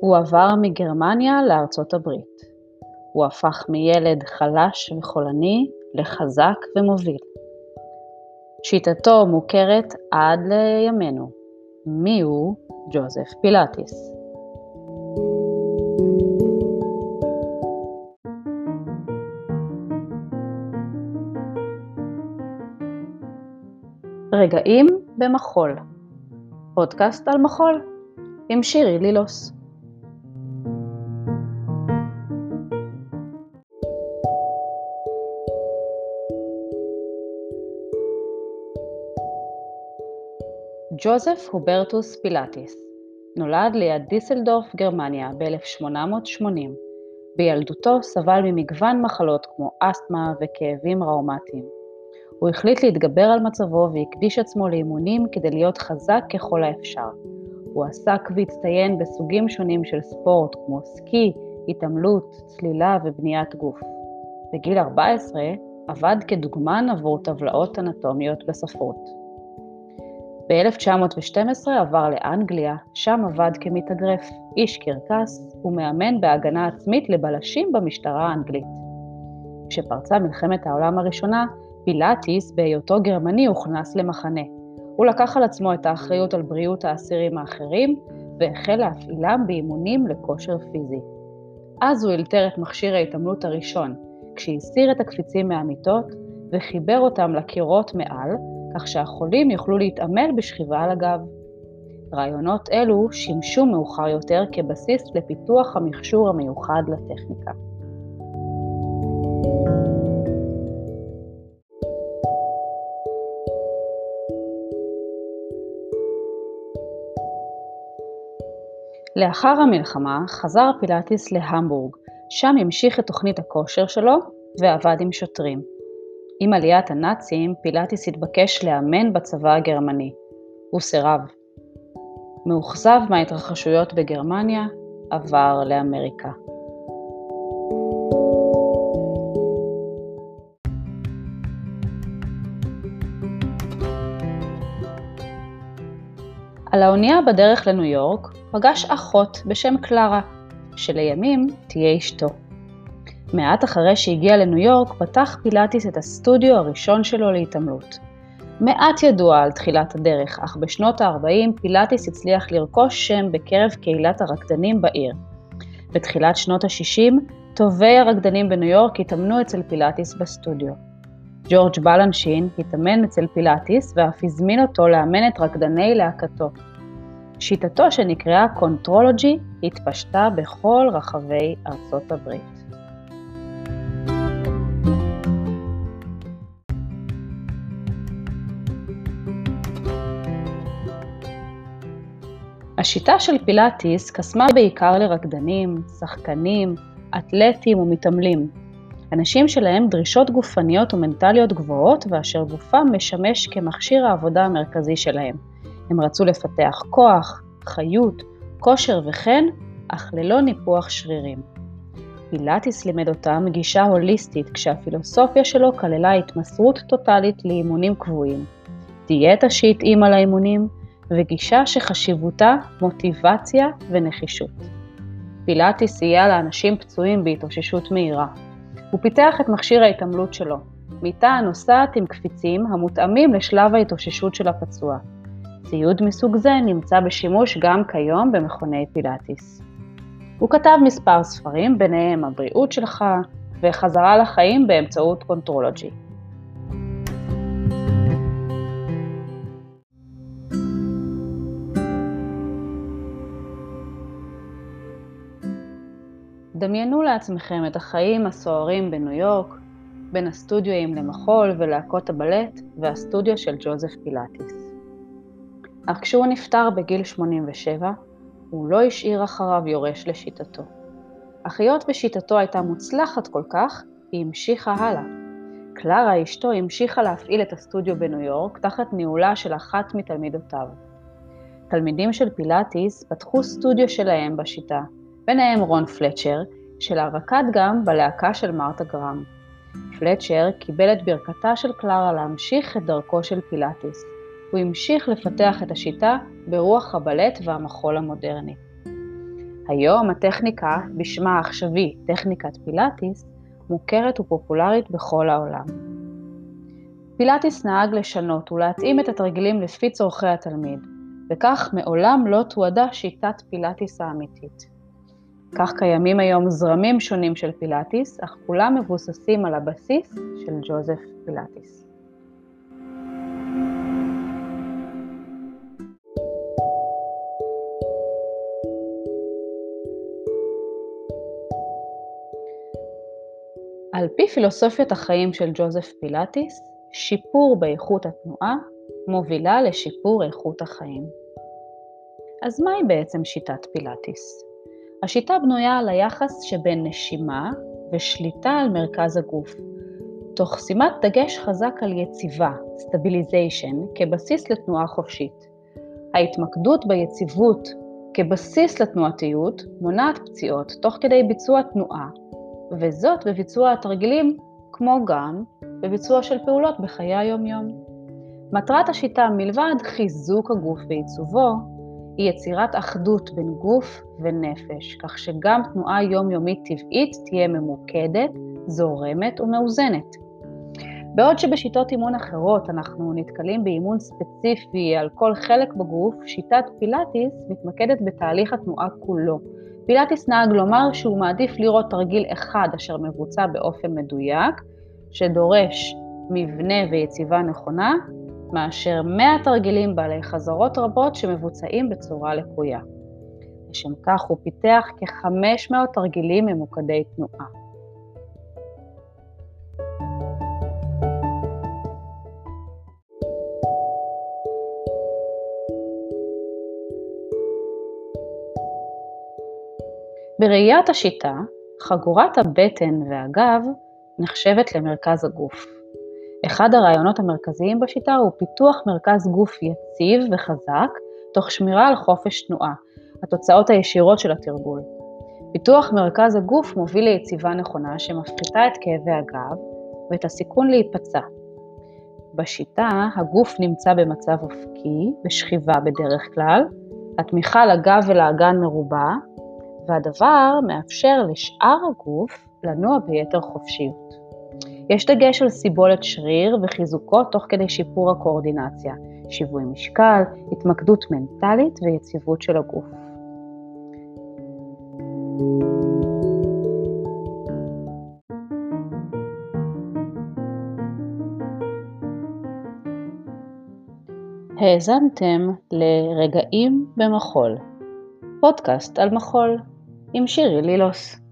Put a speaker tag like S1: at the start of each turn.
S1: הוא עבר מגרמניה לארצות הברית. הוא הפך מילד חלש וחולני לחזק ומוביל. שיטתו מוכרת עד לימינו. מי הוא ג'וזף פילאטיס? רגעים במחול פודקאסט על מחול עם שירי לילוס ג'וזף הוברטוס פילאטיס נולד ליד דיסלדורף, גרמניה, ב-1880. בילדותו סבל ממגוון מחלות כמו אסתמה וכאבים ראומטיים. הוא החליט להתגבר על מצבו והקדיש עצמו לאימונים כדי להיות חזק ככל האפשר. הוא עסק והצטיין בסוגים שונים של ספורט כמו סקי, התעמלות, צלילה ובניית גוף. בגיל 14 עבד כדוגמן עבור טבלאות אנטומיות בספרות. ב-1912 עבר לאנגליה, שם עבד כמתאגרף, איש קרקס ומאמן בהגנה עצמית לבלשים במשטרה האנגלית. כשפרצה מלחמת העולם הראשונה, פילאטיס, בהיותו גרמני, הוכנס למחנה. הוא לקח על עצמו את האחריות על בריאות האסירים האחרים, והחל להפעילם באימונים לכושר פיזי. אז הוא אלתר את מכשיר ההתעמלות הראשון, כשהסיר את הקפיצים מהמיטות וחיבר אותם לקירות מעל, כך שהחולים יוכלו להתעמל בשכיבה על הגב. רעיונות אלו שימשו מאוחר יותר כבסיס לפיתוח המכשור המיוחד לטכניקה. לאחר המלחמה חזר פילאטיס להמבורג, שם המשיך את תוכנית הכושר שלו ועבד עם שוטרים. עם עליית הנאצים, פילאטיס התבקש לאמן בצבא הגרמני. הוא סירב. מאוכזב מההתרחשויות בגרמניה, עבר לאמריקה. על האונייה בדרך לניו יורק פגש אחות בשם קלרה, שלימים תהיה אשתו. מעט אחרי שהגיע לניו יורק, פתח פילאטיס את הסטודיו הראשון שלו להתעמלות. מעט ידוע על תחילת הדרך, אך בשנות ה-40 פילאטיס הצליח לרכוש שם בקרב קהילת הרקדנים בעיר. בתחילת שנות ה-60, טובי הרקדנים בניו יורק התאמנו אצל פילאטיס בסטודיו. ג'ורג' בלנשין התאמן אצל פילאטיס ואף הזמין אותו לאמן את רקדני להקתו. שיטתו שנקראה קונטרולוגי התפשטה בכל רחבי ארצות הברית. השיטה של פילאטיס קסמה בעיקר לרקדנים, שחקנים, אתלטים ומתעמלים, אנשים שלהם דרישות גופניות ומנטליות גבוהות ואשר גופם משמש כמכשיר העבודה המרכזי שלהם. הם רצו לפתח כוח, חיות, כושר וכן, אך ללא ניפוח שרירים. פילאטיס לימד אותם גישה הוליסטית כשהפילוסופיה שלו כללה התמסרות טוטאלית לאימונים קבועים, דיאטה שהתאימה לאימונים, וגישה שחשיבותה מוטיבציה ונחישות. פילאטיס סייע לאנשים פצועים בהתאוששות מהירה. הוא פיתח את מכשיר ההתעמלות שלו, מיטה הנוסעת עם קפיצים המותאמים לשלב ההתאוששות של הפצוע. ציוד מסוג זה נמצא בשימוש גם כיום במכוני פילאטיס. הוא כתב מספר ספרים, ביניהם הבריאות שלך וחזרה לחיים באמצעות קונטרולוגי. דמיינו לעצמכם את החיים הסוערים בניו יורק, בין הסטודיואים למחול ולהקות הבלט והסטודיו של ג'וזף פילאטיס. אך כשהוא נפטר בגיל 87, הוא לא השאיר אחריו יורש לשיטתו. אך היות ושיטתו הייתה מוצלחת כל כך, היא המשיכה הלאה. קלרה אשתו המשיכה להפעיל את הסטודיו בניו יורק תחת ניהולה של אחת מתלמידותיו. תלמידים של פילאטיס פתחו סטודיו שלהם בשיטה, ביניהם רון פלצ'ר, שלרקד גם בלהקה של מרתה גרם. פלצ'ר קיבל את ברכתה של קלרה להמשיך את דרכו של פילאטיס. הוא המשיך לפתח את השיטה ברוח הבלט והמחול המודרני. היום הטכניקה, בשמה העכשווי טכניקת פילאטיס, מוכרת ופופולרית בכל העולם. פילאטיס נהג לשנות ולהתאים את התרגילים לפי צורכי התלמיד, וכך מעולם לא תועדה שיטת פילאטיס האמיתית. כך קיימים היום זרמים שונים של פילאטיס, אך כולם מבוססים על הבסיס של ג'וזף פילאטיס. על פי פילוסופיית החיים של ג'וזף פילאטיס, שיפור באיכות התנועה מובילה לשיפור איכות החיים. אז מהי בעצם שיטת פילאטיס? השיטה בנויה על היחס שבין נשימה ושליטה על מרכז הגוף, תוך שימת דגש חזק על יציבה, stabilization, כבסיס לתנועה חופשית. ההתמקדות ביציבות כבסיס לתנועתיות מונעת פציעות תוך כדי ביצוע תנועה, וזאת בביצוע התרגילים כמו גם בביצוע של פעולות בחיי היום-יום. מטרת השיטה מלבד חיזוק הגוף ועיצובו, היא יצירת אחדות בין גוף ונפש, כך שגם תנועה יומיומית טבעית תהיה ממוקדת, זורמת ומאוזנת. בעוד שבשיטות אימון אחרות אנחנו נתקלים באימון ספציפי על כל חלק בגוף, שיטת פילאטיס מתמקדת בתהליך התנועה כולו. פילאטיס נהג לומר שהוא מעדיף לראות תרגיל אחד אשר מבוצע באופן מדויק, שדורש מבנה ויציבה נכונה, מאשר 100 תרגילים בעלי חזרות רבות שמבוצעים בצורה לקויה. לשם כך הוא פיתח כ-500 תרגילים ממוקדי תנועה. בראיית השיטה, חגורת הבטן והגב נחשבת למרכז הגוף. אחד הרעיונות המרכזיים בשיטה הוא פיתוח מרכז גוף יציב וחזק, תוך שמירה על חופש תנועה, התוצאות הישירות של התרגול. פיתוח מרכז הגוף מוביל ליציבה נכונה שמפחיתה את כאבי הגב ואת הסיכון להיפצע. בשיטה הגוף נמצא במצב אופקי, בשכיבה בדרך כלל, התמיכה לגב ולאגן מרובה, והדבר מאפשר לשאר הגוף לנוע ביתר חופשיות. יש דגש על סיבולת שריר וחיזוקו תוך כדי שיפור הקואורדינציה, שיווי משקל, התמקדות מנטלית ויציבות של הגוף. האזנתם לרגעים במחול, פודקאסט על מחול עם שירי לילוס.